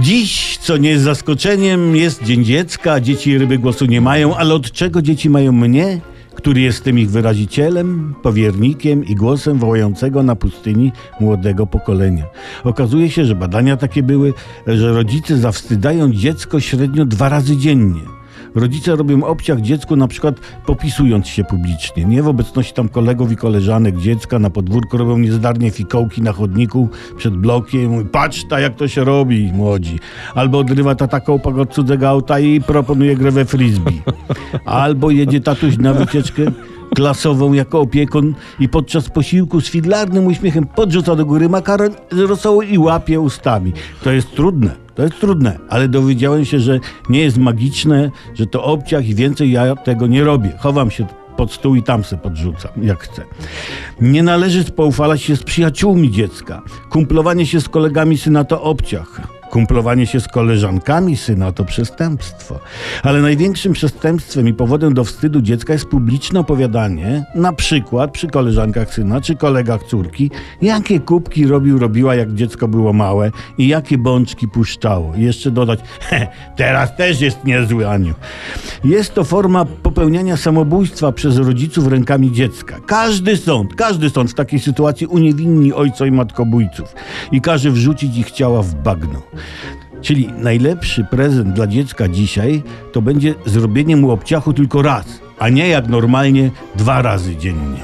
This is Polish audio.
Dziś, co nie jest zaskoczeniem, jest Dzień Dziecka. Dzieci ryby głosu nie mają, ale od czego dzieci mają mnie? Który jestem ich wyrazicielem, powiernikiem i głosem wołającego na pustyni młodego pokolenia. Okazuje się, że badania takie były, że rodzice zawstydają dziecko średnio dwa razy dziennie. Rodzice robią obciach dziecku na przykład popisując się publicznie, nie w obecności tam kolegów i koleżanek dziecka na podwórku robią niezdarnie fikołki na chodniku przed blokiem patrz ta jak to się robi, młodzi. Albo odrywa tata kołpak od cudzego auta i proponuje grę we frisbee. Albo jedzie tatuś na wycieczkę klasową jako opiekun i podczas posiłku z fidlarnym uśmiechem podrzuca do góry makaron z i łapie ustami. To jest trudne. To jest trudne, ale dowiedziałem się, że nie jest magiczne, że to obciach i więcej ja tego nie robię. Chowam się pod stół i tam se podrzucam, jak chcę. Nie należy spoufalać się z przyjaciółmi dziecka. Kumplowanie się z kolegami syna to obciach. Kumplowanie się z koleżankami syna to przestępstwo. Ale największym przestępstwem i powodem do wstydu dziecka jest publiczne opowiadanie, na przykład przy koleżankach syna czy kolegach córki, jakie kubki robił, robiła jak dziecko było małe i jakie bączki puszczało. I jeszcze dodać, he, teraz też jest niezły Aniu. Jest to forma popełniania samobójstwa przez rodziców rękami dziecka. Każdy sąd, każdy sąd w takiej sytuacji uniewinni ojca i matkobójców i każe wrzucić ich ciała w bagno. Czyli najlepszy prezent dla dziecka dzisiaj to będzie zrobienie mu obciachu tylko raz, a nie jak normalnie dwa razy dziennie.